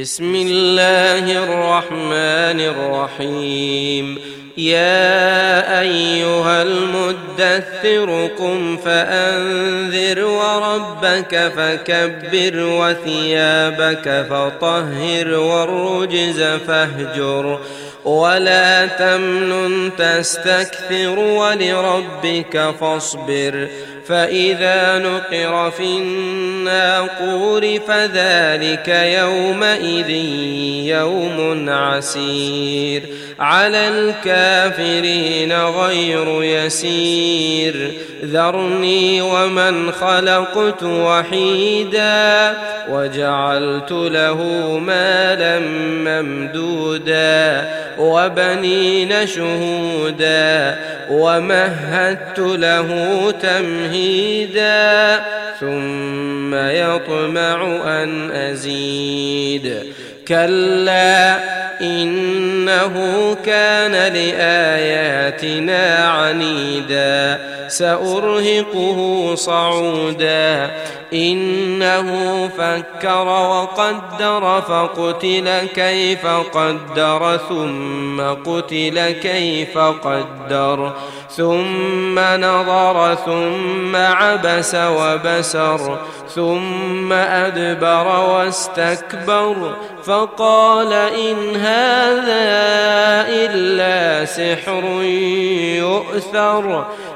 بسم الله الرحمن الرحيم. يا أيها المدثر قم فأنذر وربك فكبر وثيابك فطهر والرجز فاهجر ولا تمنن تستكثر ولربك فاصبر فإذا نقر في الناقور فذلك يومئذ يوم عسير على الكافرين غير يسير. ذرني ومن خلقت وحيدا وجعلت له مالا ممدودا وبنين شهودا ومهدت له تمهيدا ثم يطمع أن أزيد. كلا إنه كان لآياتنا عنيدا سأرهقه صعودا. إنه فكر وقدر فقتل كيف قدر ثم قتل كيف قدر. ثم نظر ثم عبس وبسر. ثم أدبر واستكبر. فقال إن هذا إلا سحر يؤثر.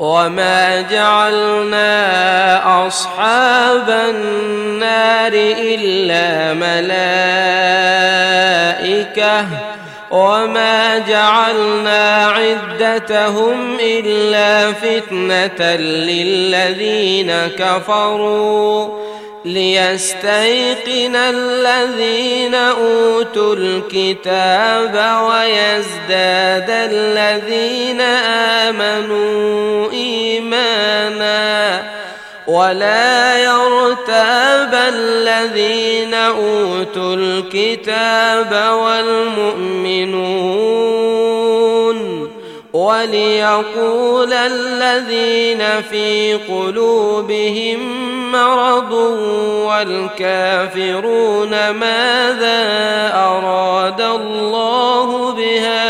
وما جعلنا أصحاب النار إلا ملائكة وما جعلنا عدتهم إلا فتنة للذين كفروا ليستيقن الذين أوتوا الكتاب ويزداد الذين آمنوا ولا يرتاب الذين اوتوا الكتاب والمؤمنون وليقول الذين في قلوبهم مرض والكافرون ماذا اراد الله بهذا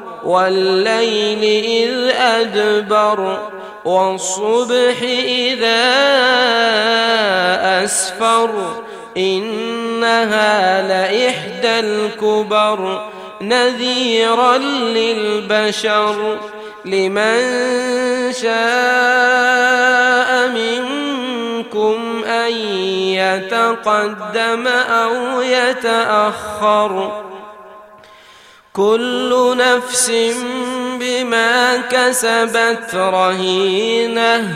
والليل إذ أدبر والصبح إذا أسفر إنها لإحدى الكبر نذيرا للبشر لمن شاء منكم أن يتقدم أو يتأخر كل نفس بما كسبت رهينة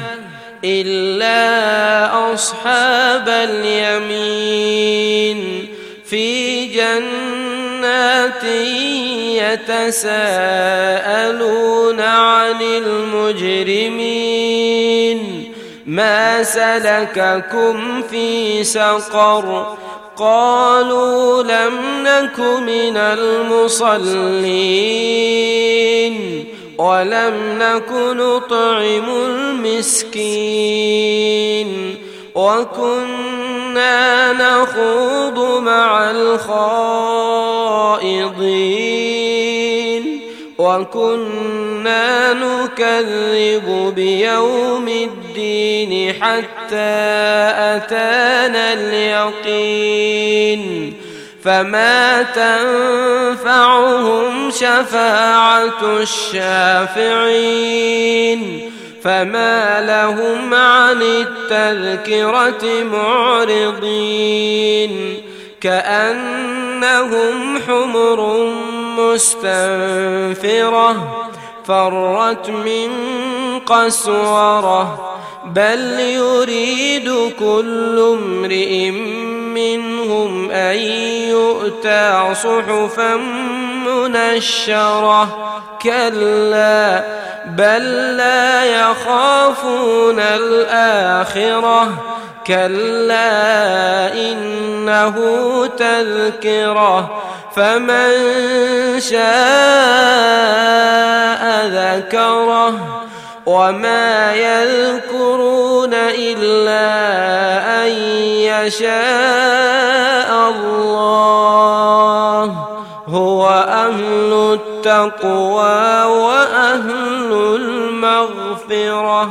إلا أصحاب اليمين في جنات يتساءلون عن المجرمين ما سلككم في سقر قالوا لم نك من المصلين ولم نك نطعم المسكين وكنا نخوض مع الخائضين وكنا نكذب بيوم الدين حتى أتانا اليقين فما تنفعهم شفاعة الشافعين فما لهم عن التذكرة معرضين كأنهم حمر مستنفرة فرت من قسورة. بل يريد كل امرئ منهم أن يؤتى صحفا منشرة. كلا بل لا يخافون الآخرة. كلا إنه تذكرة فمن شاء ذكره وما يذكرون إلا أن يشاء الله. هو أهل التقوى وأهل المغفرة.